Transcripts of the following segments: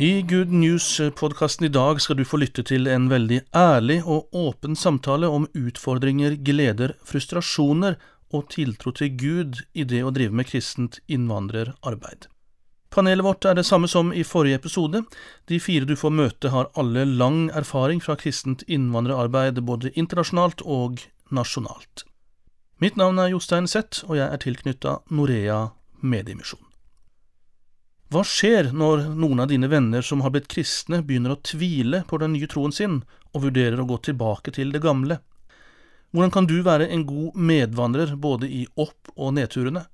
I Good News-podkasten i dag skal du få lytte til en veldig ærlig og åpen samtale om utfordringer, gleder, frustrasjoner og tiltro til Gud i det å drive med kristent innvandrerarbeid. Panelet vårt er det samme som i forrige episode. De fire du får møte har alle lang erfaring fra kristent innvandrerarbeid både internasjonalt og nasjonalt. Mitt navn er Jostein Seth, og jeg er tilknytta Norea Mediemisjon. Hva skjer når noen av dine venner som har blitt kristne, begynner å tvile på den nye troen sin og vurderer å gå tilbake til det gamle? Hvordan kan du være en god medvandrer både i opp- og nedturene?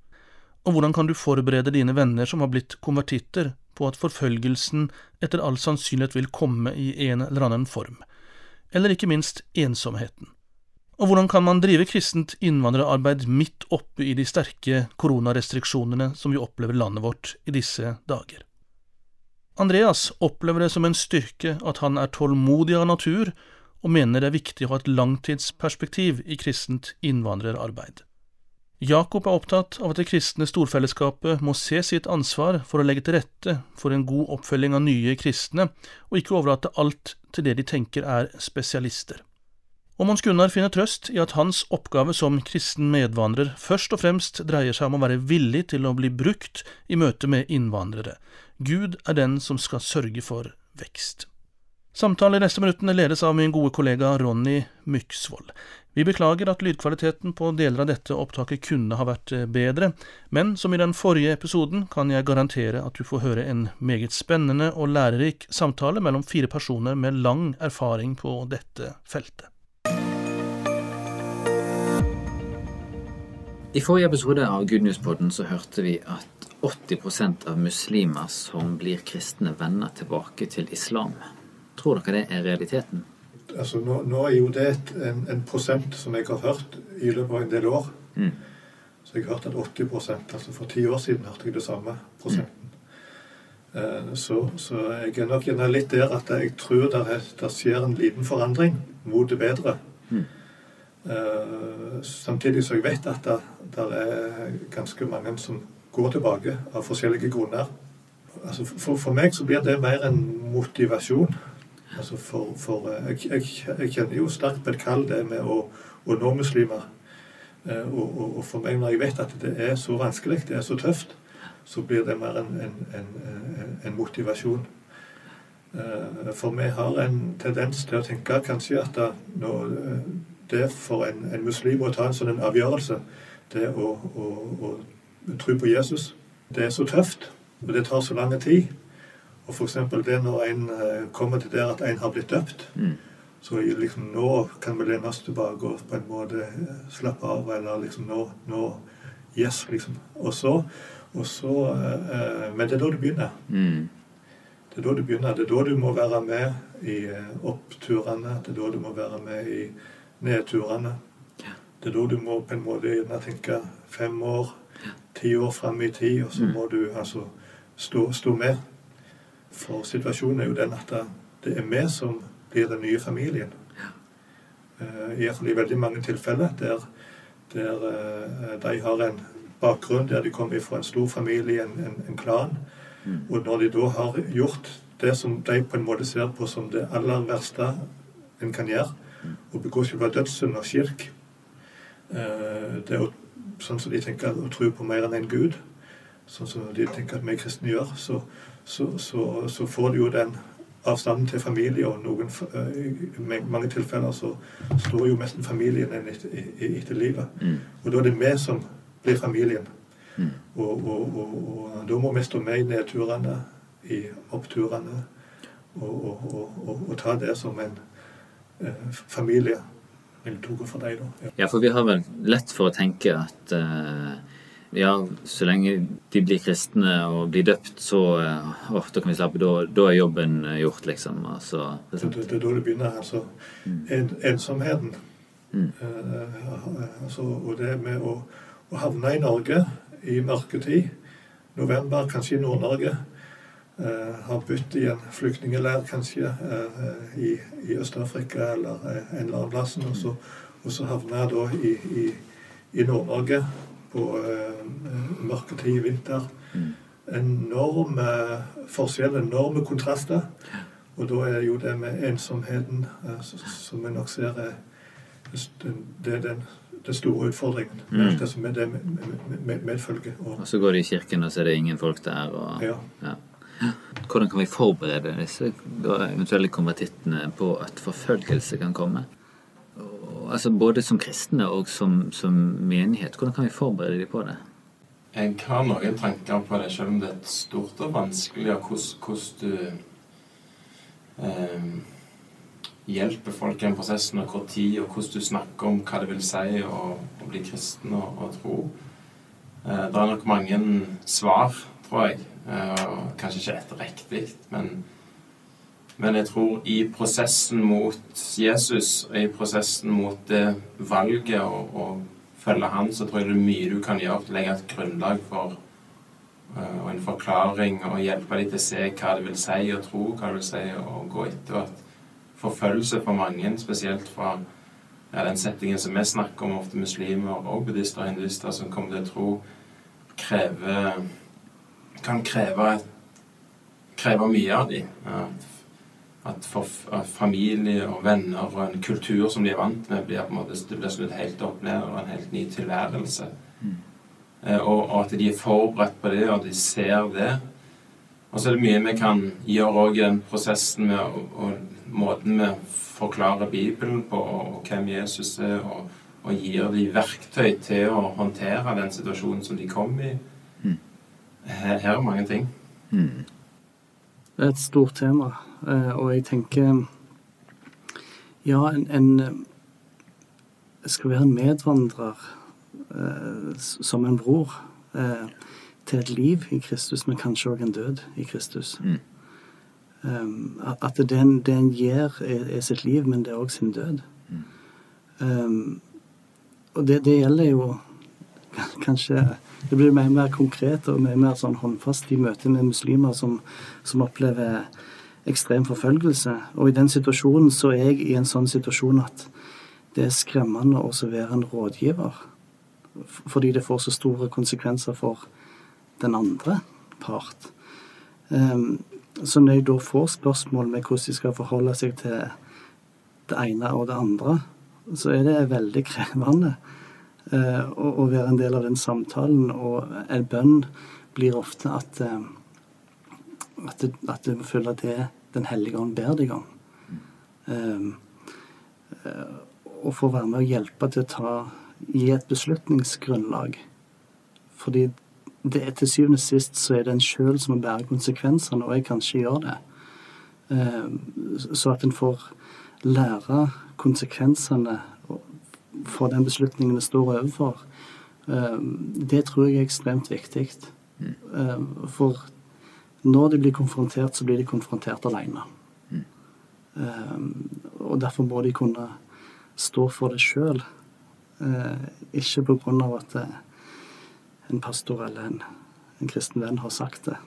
Og hvordan kan du forberede dine venner som har blitt konvertitter, på at forfølgelsen etter all sannsynlighet vil komme i en eller annen form? Eller ikke minst ensomheten? Og hvordan kan man drive kristent innvandrerarbeid midt oppe i de sterke koronarestriksjonene som vi opplever landet vårt i disse dager? Andreas opplever det som en styrke at han er tålmodig av natur, og mener det er viktig å ha et langtidsperspektiv i kristent innvandrerarbeid. Jakob er opptatt av at det kristne storfellesskapet må se sitt ansvar for å legge til rette for en god oppfølging av nye kristne, og ikke overlate alt til det de tenker er spesialister. Og Mons Gunnar finner trøst i at hans oppgave som kristen medvandrer først og fremst dreier seg om å være villig til å bli brukt i møte med innvandrere. Gud er den som skal sørge for vekst. Samtalen i neste minuttene ledes av min gode kollega Ronny Myksvold. Vi beklager at lydkvaliteten på deler av dette opptaket kunne ha vært bedre, men som i den forrige episoden kan jeg garantere at du får høre en meget spennende og lærerik samtale mellom fire personer med lang erfaring på dette feltet. I forrige episode av Good News-podden så hørte vi at 80% av muslimer som blir kristne, vender tilbake til islam. Tror dere det er realiteten? Altså, nå, nå er jo det en, en, prosent som jeg har hørt i løpet av en del år. Mm. Så jeg har hørt at 80% altså For ti år siden hørte jeg det samme prosenten. Mm. Så, så, jeg er nok gjerne litt der at jeg tror det skjer en liten forandring mot det bedre. Mm. Uh, samtidig så jeg vet at det, er ganske mange som går tilbake av forskjellige grunner. Altså for, for, meg så blir det mer en motivasjon. Altså for, for uh, jeg, jeg, jeg, kjenner jo sterkt på et kall det med å, å nå muslimer. Uh, og, og, og, for meg, når jeg vet at det er så vanskelig, det er så tøft, så blir det mer en, en, en, en motivasjon. For vi har en tendens til å tenke kanskje at da, når det for en, en, muslim å ta en sånn avgjørelse, det å, å, å, tro på Jesus, det er så tøft, og det tar så lang tid. Og f.eks. det når en eh, kommer til der at en har blitt døpt, mm. så liksom nå kan vi lene oss tilbake og på en måte eh, slappe av, eller liksom nå, nå Yes, liksom. Og så, og så eh, Men det er da du begynner. Mm. Det er da du begynner. Det er da du må være med i oppturene. Det er da du må være med i nedturene. Det er da du må på en måte gjerne tenke fem år, ti år fram i tid, og så mm. må du altså stå, stå, med. For situasjonen er jo den at det er vi som blir den nye familien. Uh, Iallfall i veldig mange tilfeller der, der uh, de har en bakgrunn der de kommer fra en stor familie, en, en, en klan. Mm. Og når de da har gjort det som de på en måte ser på som det aller verste en kan gjøre, å begå selve dødssynden og kirk. Eh, det er sånn som de tenker å tro på mer enn en gud, sånn som de tenker at vi kristne gjør, så, så, så, så får du jo den avstanden til familie, og noen, eh, i mange tilfeller så står jo nesten familien etter, etter livet. Mm. Og da er det vi som blir familien. Mm. Og, og, og, og, da må vi stå med i nedturene, i oppturene, og, ta det som en familie vil tro for deg. Da. Ja. ja. for vi har vel lett for å tenke at uh, ja, så lenge de blir kristne og blir døpt, så uh, oh, da kan vi slappe, da, da er jobben gjort, liksom. Altså, det, det, det, er da det begynner. altså. Mm. En, ensomheten Mm. Eh, altså, og det med å, å havne i Norge i mørketid, november, kanskje i Nord-Norge, eh, har bodd i en flyktningleir kanskje eh, i, i Øst-Afrika eller eh, en eller annen plass, og så, og så havner jeg da i, i, i Nord-Norge på eh, mørketid i vinter. Mm. Enorme forskjeller, enorme kontraster. Og da er jo det med ensomheten, eh, som vi nok ser er den- det er den, den store utfordringen. med Mm. Det som er det med, med, med, medfølger. Og, Og så går de i kirken, og så er det ingen folk der. Og, ja. ja. Hvordan kan vi forberede disse eventuelle konvertittene på at forfølgelse kan komme? Altså Både som kristne og som, som menighet. Hvordan kan vi forberede dem på det? Jeg har noen tanker på det, selv om det er stort og vanskelig, og hvordan, du eh, hjelper folk i den prosessen, og hvor tid, og hvordan du snakker om hva det vil si å, å bli kristen og, og tro. Eh, det er nok mange svar, tror jeg, og kanskje ikke ett riktig, men, men jeg tror i prosessen mot Jesus, og i prosessen mot det valget å følge han, så tror jeg det er mye du kan gjøre til å legge et grunnlag for eh, og en forklaring og hjelpe dem til å se hva det vil si å tro, hva det vil si å gå etter. og at Forfølgelse for mange, spesielt fra ja, den settingen som vi snakker om, ofte muslimer og buddhister og hinduister som kommer til å tro, krever kan kreve, kreve mye av dem. At, at, for, familie og venner og en kultur som de er vant med, blir på en måte det blir snudd helt opp ned og en helt ny tilværelse. Mm. Og, og at de er forberedt på det, og de ser det. Og så er det mye vi kan gjøre òg i den prosessen med og, og måten vi forklarer Bibelen på, og, og hvem Jesus er, og, og gir dem verktøy til å håndtere den situasjonen som de kom i. Mm. Her, her er mange ting. Mm. Det er et stort tema, eh, og jeg tenker Ja, en, en eh, skal være en medvandrer eh, som en bror eh, til et liv i Kristus, men kanskje òg en død i Kristus. Mm. Um, at- det en, det en gjør, er, er sitt liv, men det er òg sin død. Um, og det, det gjelder jo kanskje Det blir og mer konkret og mye mer sånn håndfast i møte med muslimer som, som opplever ekstrem forfølgelse. Og i den situasjonen så er jeg i en sånn situasjon at det er skremmende å være en rådgiver. Fordi det får så store konsekvenser for den andre part. Um, så når jeg da får spørsmål med hvordan de skal forholde seg til det ene og det andre, så er det veldig krevende eh, å, å være en del av den samtalen. Og en bønn blir ofte at, eh, at, du, at du føler det Den hellige ånd ber deg om. Eh, eh, og få være med og hjelpe til å ta, gi et beslutningsgrunnlag. Fordi det er til syvende og sist så er det en sjøl som må bære konsekvensene, og jeg kan ikke gjøre det. Eh, Så at en får lære konsekvensene for den beslutningen vi står overfor, eh, det tror jeg er ekstremt viktig. Eh, For når de blir konfrontert, så blir de konfrontert alene. Eh, Og derfor må de kunne stå for det sjøl, ikke på grunn av at eh, en pastor eller en, en kristen venn har sagt det.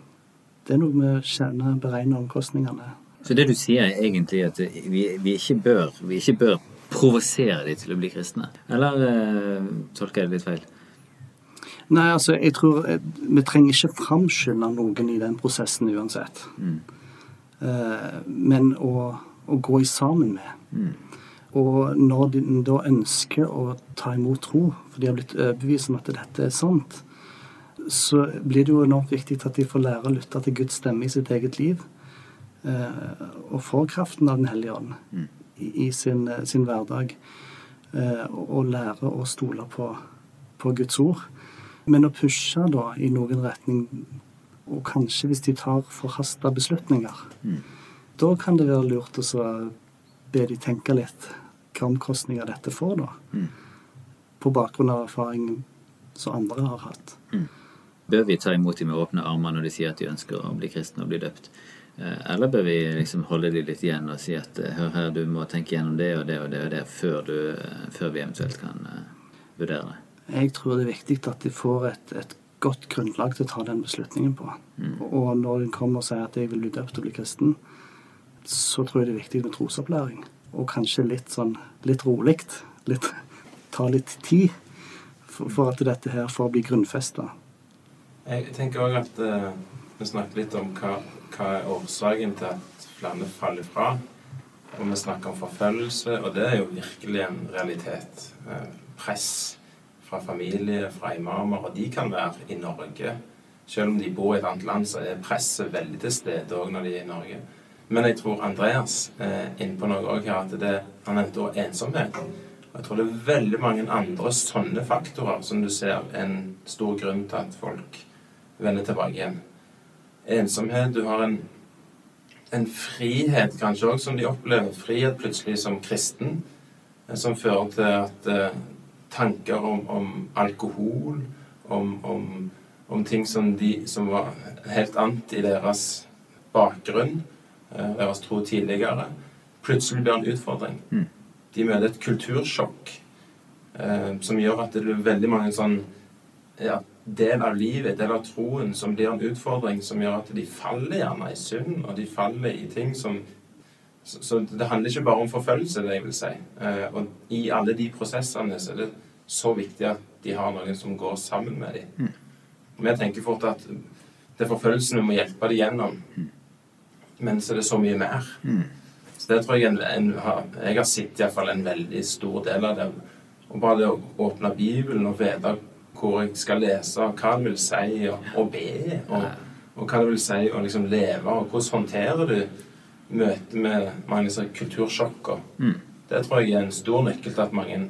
Det er noe med å kjenne, beregne omkostningene. Så det du sier er egentlig at vi, vi, ikke, bør, vi ikke bør provosere dem til å bli kristne? Eller eh, tolker jeg det litt feil? Nei, altså, jeg tror eh, Vi trenger ikke framskynde noen i den prosessen uansett. Eh, men å, å gå i sammen med. Og når de da ønsker å ta imot tro, for de har blitt overbevist om at dette er sant, så blir det jo enormt viktig at de får lære å lytte til Guds stemme i sitt eget liv. eh, Og får kraften av Den hellige ånd i, i sin, eh, sin hverdag. eh, Og, lære å stole på, på Guds ord. Men å pushe da i noen retning, og kanskje hvis de tar forhasta beslutninger, da kan det være lurt å be de tenke litt hva omkostninger dette får, da. På bakgrunn av erfaring som andre har hatt. Bør vi ta imot dem med åpne armer når de sier at de ønsker å bli kristne og bli døpt? Eh, eller bør vi liksom holde de litt igjen og si at eh, hør her, du må tenke gjennom det og det og det og det før, du, eh, før vi eventuelt kan vurdere det? Jeg tror det er viktig at de får et, et godt grunnlag til å ta den beslutningen på. Mm. Og når de kommer og sier at jeg vil bli døpt og bli kristen, så tror jeg det er viktig med trosopplæring. Og kanskje litt sånn litt rolig. Litt, ta litt tid for, for, at dette her får bli grunnfesta. Jeg tenker òg at uh, vi snakker litt om hva hva er årsaken til at flere faller fra. Og vi snakker om forfølgelse, og det er jo virkelig en realitet. Eh, press fra familie, fra imamer, og de kan være i Norge. Selv om de bor i et annet land, så er presset veldig til stede òg når de er i Norge. Men jeg tror Andreas er inne på noe òg her, at det, han nevnte også ensomhet. Og jeg tror det er veldig mange andre sånne faktorer som du ser en stor grunn til at folk vender tilbake igjen ensomhet. Du har en, en frihet kanskje òg som de opplever. Frihet plutselig som kristen. Eh, som fører til at uh, tanker om, om alkohol, om, om, om, ting som, de, som var helt annet i deres bakgrunn, uh, deres tro tidligere, plutselig blir en utfordring. Mm. De møter et kultursjokk eh, som gjør at det er veldig mange sånn ja, del av livet, del av troen, som blir en utfordring som gjør at de faller gjerne i synd, og de faller i ting som Så, så det handler ikke bare om forfølgelse, det jeg vil si. Eh, og i alle de prosessene så er det så viktig at de har noen som går sammen med dem. Mm. Vi tenker fort at det er forfølgelsen vi må hjelpe dem gjennom, mm. men så er det så mye mer. Mm. Så det tror jeg en, en, Jeg har sett iallfall en veldig stor del av det. Og bare det å åpne Bibelen og vite hvor jeg skal lese, og hva det vil si å, å be, og, og, hva det vil si å liksom leve, og hvordan håndterer du møtet med mange sånne kultursjokker. Mm. Det tror jeg er en stor nøkkel til at mange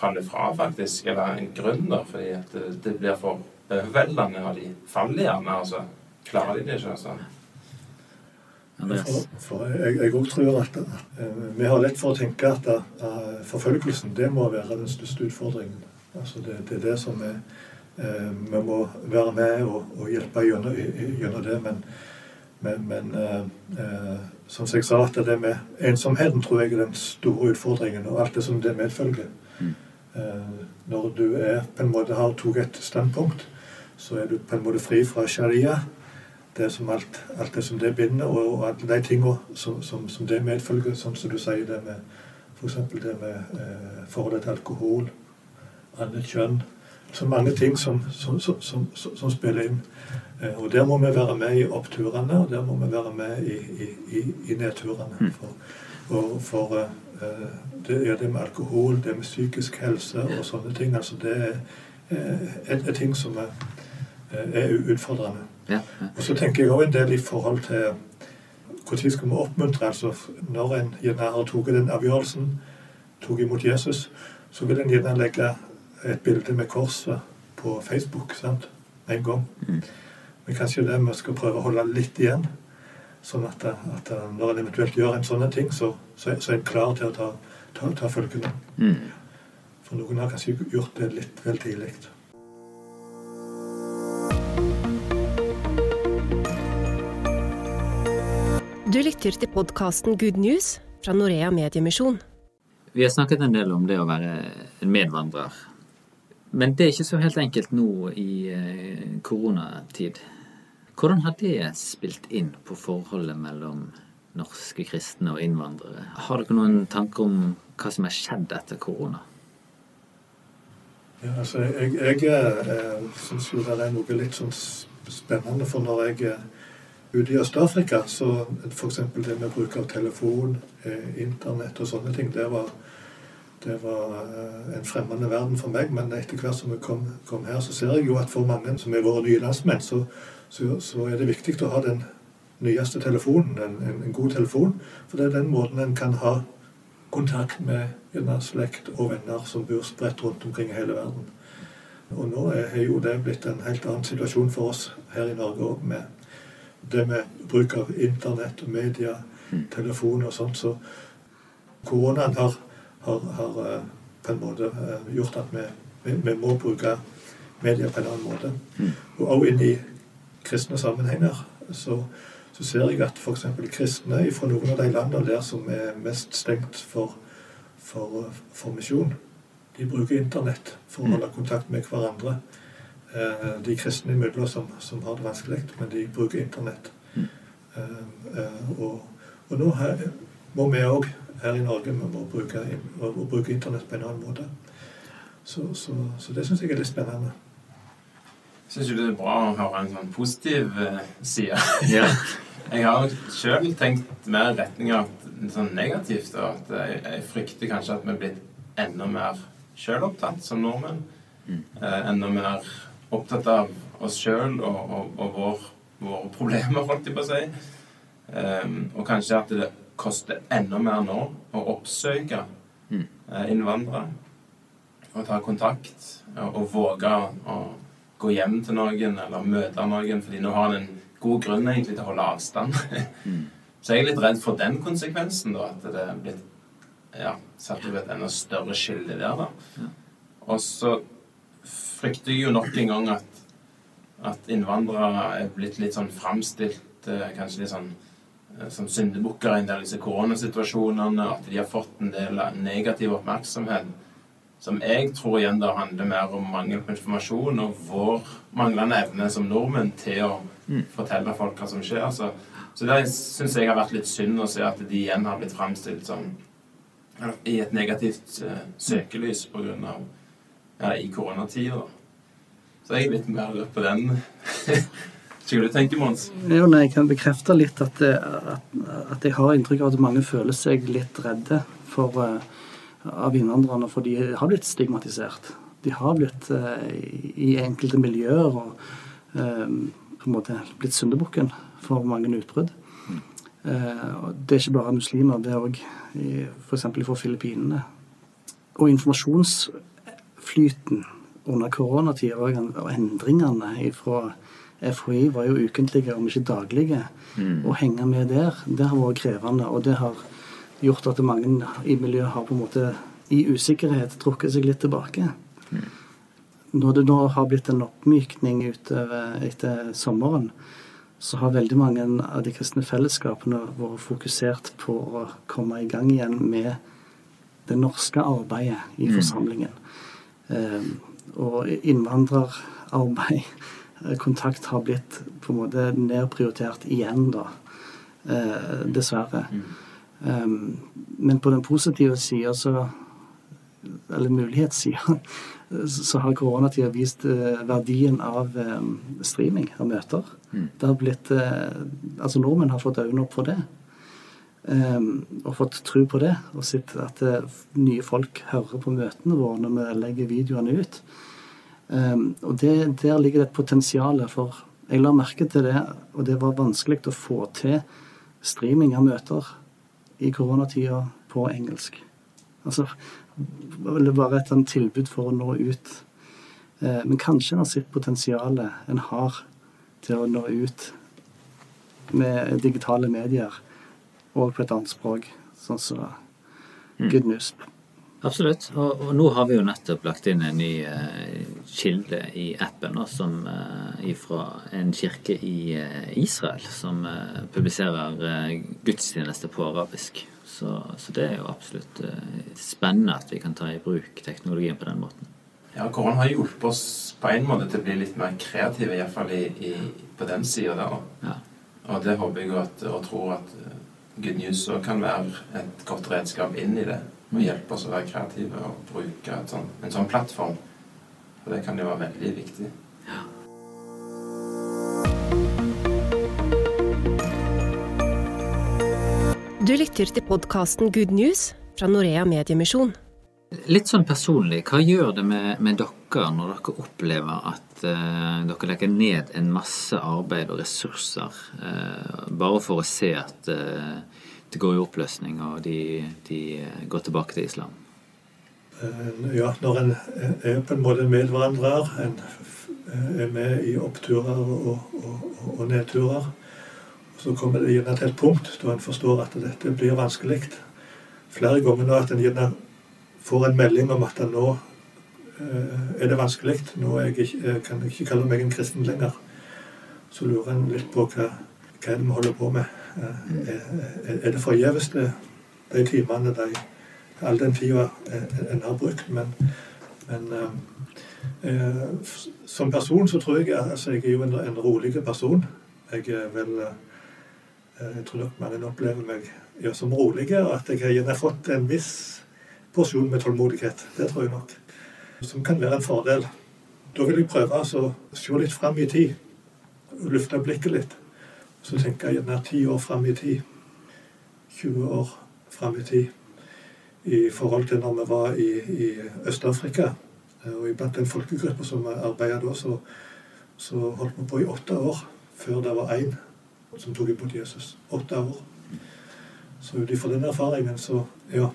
faller fra, faktisk, eller en grunn, da, fordi at det, det blir for overveldende, og de faller gjerne, altså. Klarer de det ikke, altså. For, for jeg òg tror at, at uh, vi har lett for å tenke at uh, forfølgelsen det må være den største utfordringen. Altså det, det, er det som er eh, Vi må være med og, og hjelpe gjennom, gjennom det. Men, men, men eh, eh, som jeg sa, at det med ensomheten tror jeg er den store utfordringen, og alt det som det medfølger. Mm. Eh, når du er, på en måte har tatt et standpunkt, så er du på en måte fri fra sharia. Det som alt, alt det som det binder, og, og alle de tingene som, som, som, det medfølger, sånn som du sier det med f.eks. det med forholdet til alkohol annet kjønn. Så mange ting som, som, som, som, spiller inn. Eh, og der må vi være med i oppturene, og der må vi være med i, i, i nedturene. Mm. For, og for uh, det er det med alkohol, det med psykisk helse og sånne ting. altså Det er, er, er ting som er, er utfordrende. Ja, ja. Og så tenker jeg òg en del i forhold til når skal vi oppmuntre? altså Når en gjerne har tatt den avgjørelsen, tok imot Jesus, så vil en gjerne legge et bilde med korset på Facebook sant? en gang. Mm. Men kanskje det vi skal prøve å holde litt igjen. Sånn at, at når en eventuelt gjør en sånn ting, så, så, så, er en klar til å ta, ta, ta følgene. Mm. For noen har kanskje gjort det litt vel tidlig. Du lytter til podkasten Good News fra Norea Mediemisjon. Vi har snakket en del om det å være en medvandrer men det er ikke så helt enkelt nå i eh, koronatid. Hvordan har det spilt inn på forholdet mellom norske kristne og innvandrere? Har dere noen tanker om hva som har skjedd etter korona? Ja, altså, jeg, jeg, jeg eh, syns jo det er noe litt sånn spennende, for når jeg er ute i Øst-Afrika, så f.eks. det med bruk av telefon, eh, internett og sånne ting, det var det var eh, en fremmede verden for meg. Men etter hvert som jeg kom, kom, her, så ser jeg jo at for mange som er våre nye landsmenn, så, så, så er det viktig å ha den nyeste telefonen, en, en, en, god telefon. For det er den måten en kan ha kontakt med gjerne slekt og venner som bor spredt rundt omkring i hele verden. Og nå er jo det blitt en helt annen situasjon for oss her i Norge òg, med det med bruk av internett og media, mm. telefon og sånt. Så koronaen har har, har eh, på en måte eh, gjort at vi, vi, vi, må bruke media på en annen måte. Mm. Og også inn i kristne sammenhenger så, så ser jeg at f.eks. kristne fra noen av de landene der som er mest stengt for, for, for misjon, de bruker internett for å holde kontakt med hverandre. Eh, de kristne imellom som, som har det vanskelig, men de bruker internett. Eh, og, og nå her, må vi òg her i Norge med å bruke, bruke internett på en annen måte. Så, så, så det syns jeg er litt spennende. Syns du det er bra å høre en sånn positiv uh, side? Ja. jeg har sjøl tenkt mer i retning av sånn negativt. Og at jeg, jeg, frykter kanskje at vi er blitt enda mer sjølopptatt som nordmenn. Mm. Uh, enda mer opptatt av oss sjøl og, og, og vår, våre problemer, holdt jeg på å si. Um, og kanskje at det koster enda mer nå å oppsøke mm. uh, innvandrere. Og ta kontakt og, og våge å gå hjem til noen eller møte noen, fordi nå har han en god grunn egentlig til å holde avstand. mm. Så jeg er litt redd for den konsekvensen, da, at det er blitt ja, satt opp et enda større skille der. da. Ja. Og så frykter jeg jo nok en gang at, at innvandrere er blitt litt sånn framstilt eh, kanskje litt sånn eh, som syndebukker i en del av disse koronasituasjonene, at de har fått en del negativ oppmerksomhet som jeg tror igjen da handler mer om mangel på informasjon og vår manglende evne som nordmenn til å mm. fortelle folk hva som skjer. Så, så det syns jeg har vært litt synd å se at de igjen har blitt framstilt som i et negativt uh, søkelys på grunn av ja, i koronatida. Så jeg er litt mer på den. Skulle du tenke, Mons? Jo, nei, Jeg kan bekrefte litt at, at, at, jeg har inntrykk av at mange føler seg litt redde for uh, av innvandrerne, for de har blitt stigmatisert. De har blitt eh, i enkelte miljøer og eh, på en måte blitt syndebukken for mange utbrudd. Eh, det er ikke bare muslimer, det er òg f.eks. fra Filippinene. Og informasjonsflyten under koronatida og endringene fra FHI var jo ukentlige, om ikke daglige. Mm. Å henge med der, det har vært krevende. Og det har gjort at mange i miljøet har på en måte i usikkerhet trukket seg litt tilbake. Mm. Når det nå har blitt en oppmykning utover etter sommeren, så har veldig mange av de kristne fellesskapene vært fokusert på å komme i gang igjen med det norske arbeidet i mm. forsamlingen. Mm. og innvandrerarbeid, kontakt, har blitt på en måte nedprioritert igjen, da. Eh, dessverre. Mm. Um, men på den positive sida, så Eller mulighetssida, så har koronatida vist uh, verdien av um, streaming av møter. Mm. Det har blitt uh, Altså nordmenn har fått øynene opp for det. Um, og fått tro på det. Og sett at uh, nye folk hører på møtene våre når vi legger videoene ut. Og det, der ligger det et potensial for Jeg la merke til det, og det var vanskelig å få til streaming av møter i koronatida på engelsk. Altså det bare et annet tilbud for å nå ut. Eh, men kanskje en har sett potensialet en har til å nå ut med digitale medier og på et annet språk, sånn som så mm. Good News. Absolutt. Og, og, nå har vi jo nettopp lagt inn en ny uh, kilde i appen da, som uh, fra en kirke i uh, Israel som publiserer gudstjeneste på arabisk. Så, så, det er jo absolutt spennende at vi kan ta i bruk teknologien på den måten. Ja, korona har hjulpet oss på en måte til å bli litt mer kreative, iallfall i, i, på den sida der. Ja. Og det håper jeg at, og tror at Good News kan være et godt redskap inn i det og hjelpe oss å være kreative og bruke sånt, en sånn plattform. For det kan jo være veldig viktig. Ja. Du lytter til podkasten Good News fra Norea Mediemisjon. Litt sånn personlig, hva gjør det med, med dere når dere opplever at uh, dere legger ned en masse arbeid og ressurser uh, bare for å se at uh, det går i oppløsning, og de, de, går tilbake til islam. Eh, ja, når en er på en måte medvandrer, en er med i oppturer og, og, og nedturer, så kommer det gjerne til et punkt da en forstår at dette blir vanskelig. Flere ganger nå at en gjerne får en melding om at nå eh, er det vanskelig. Nå jeg ikke, kan jeg ikke kalle meg en kristen lenger. Så lurer en litt på hva, hva er det vi holder på med? Eh, er, er det forgjeves, de timene, de, all den tida en har brukt? Men, men eh, som person så tror jeg altså Jeg er jo en, en rolig person. Jeg er vel Jeg tror nok mange opplever meg ja, som rolig, og at jeg har fått en viss porsjon med tålmodighet. Det tror jeg nok. Som kan være en fordel. Da vil jeg prøve altså, å se litt fram i tid. Lufte blikket litt. Så tenker jeg gjerne ti år fram i tid. 20 år fram i tid. I forhold til når vi var i, i Øst-Afrika. Og iblant den folkegruppa som arbeidet da, så, så, holdt vi på i åtte år før det var én som tok imot Jesus. Åtte år. Så ut ifra den erfaringen så ja,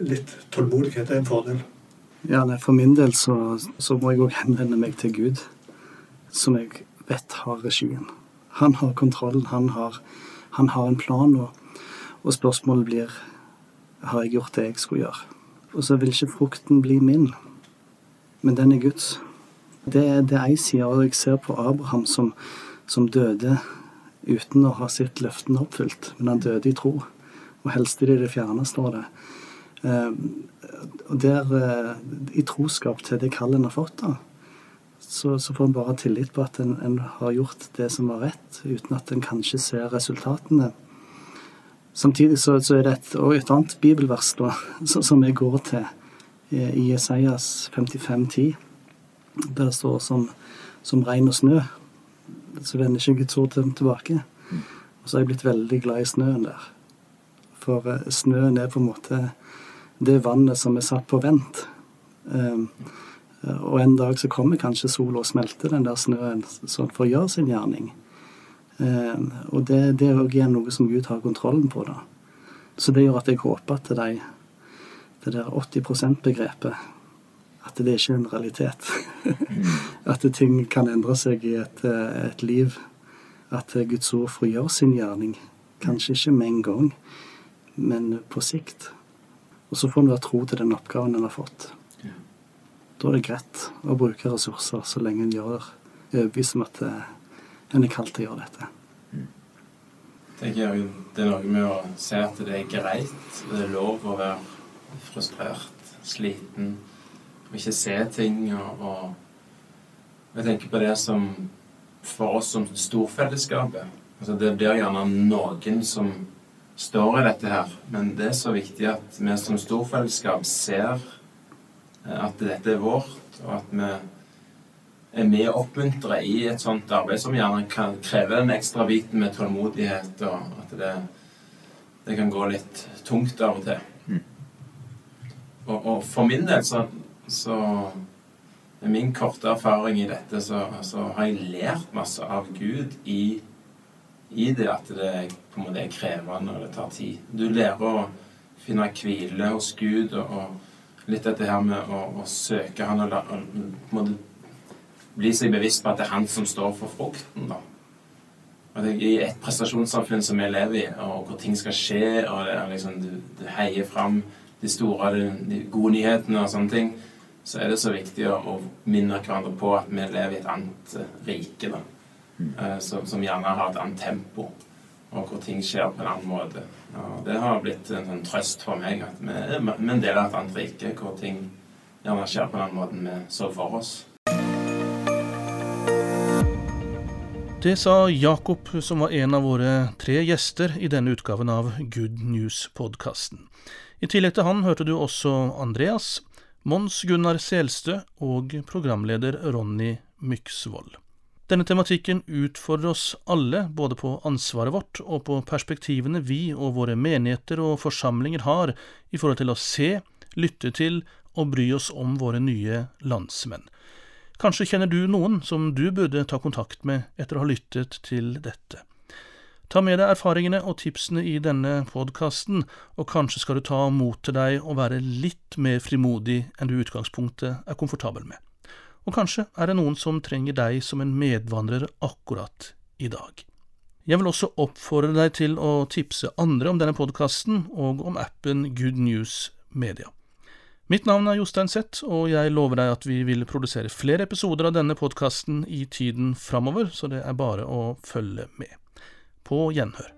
litt tålmodighet er en fordel. Ja, nei, For min del så, så må jeg òg henvende meg til Gud, som jeg vet har regien. Han har kontrollen, han har, han har en plan, og, og, spørsmålet blir har jeg gjort det jeg skulle gjøre. Og så vil ikke frukten bli min, men den er Guds. Det, det er ei side, og jeg ser på Abraham som, som døde uten å ha sitt løften oppfylt, men han døde i tro. Og helst i det det fjerne, står det. Eh, og der, eh, i troskap til det kallet han har fått, da, så, så får en bare tillit på at en, en, har gjort det som var rett, uten at en kanskje ser resultatene. Samtidig så, så er det et, et annet bibelvers da, som jeg går til i Jesajas 55,10, der det står som, som regn og snø. Så vender ikke Guds ord tilbake. Og så har jeg blitt veldig glad i snøen der. For eh, snøen er på en måte det vannet som er satt på vent. Um, og en dag så kommer kanskje sola og smelter den der snøen sånn for å gjøre sin gjerning. Um, og det, det er òg noe som Gud har kontrollen på. da. Så det gjør at jeg håper at de, det der 80 %-begrepet at det ikke er en realitet. at ting kan endre seg i et, et liv. At Guds ord får gjøre sin gjerning. Kanskje ikke med en gang, men på sikt. Og så får en være tro til den oppgaven en har fått. Da er det greit å bruke ressurser så lenge en gjør det overbevist om at eh, en er kalt til å gjøre dette. Tenker Det er noe med å se at det er greit, det er lov å være frustrert, sliten, og ikke se ting. Og, og jeg tenker på det som for oss som storfellesskapet. Altså det blir gjerne noen som står i dette her. Men det er så viktig at vi som storfellesskap ser at dette er vårt, og at vi er med og oppmuntrer i et sånt arbeid som gjerne kan kreve den ekstra biten med tålmodighet, og at det, det kan gå litt tungt av og til. Mm. Og, og, for min del så, så med min korte erfaring i dette, så, så, har jeg lært masse av Gud i i det at det på en måte er krevende og det tar tid. Du lærer å finne hvile hos Gud og, og litt dette her med å, å søke Han og, og, på en bli seg bevisst på at det er Han som står for frukten. da. At jeg, I et prestasjonssamfunn som vi lever i, og hvor ting skal skje, og det er liksom, du, du heier fram de store, de, de gode nyhetene og sånne ting, så er det så viktig å, å minne hverandre på at vi lever i et annet uh, rike. da mm. som, som, gjerne har et annet tempo, og hvor ting skjer på en annen måte. Og det har blitt en sånn trøst for meg at vi, er en del av et annet rike hvor ting gjerne skjer på en annen måte enn vi så for oss. Det sa Jakob, som var en av våre tre gjester i denne utgaven av Good News-podkasten. I tillegg til han hørte du også Andreas, Mons Gunnar Selstø og programleder Ronny Myksvold. Denne tematikken utfordrer oss alle, både på ansvaret vårt og på perspektivene vi og våre menigheter og forsamlinger har i forhold til å se, lytte til og bry oss om våre nye landsmenn. Kanskje kjenner du noen som du burde ta kontakt med etter å ha lyttet til dette. Ta med deg erfaringene og tipsene i denne podkasten, og kanskje skal du ta mot til deg og være litt mer frimodig enn du i utgangspunktet er komfortabel med og kanskje er det noen som trenger deg som en medvandrer akkurat i dag. Jeg vil også oppfordre deg til å tipse andre om denne podkasten og om appen Good News Media. Mitt navn er Jostein Zett, og jeg lover deg at vi vil produsere flere episoder av denne podkasten i tiden framover, så det er bare å følge med. På gjenhør.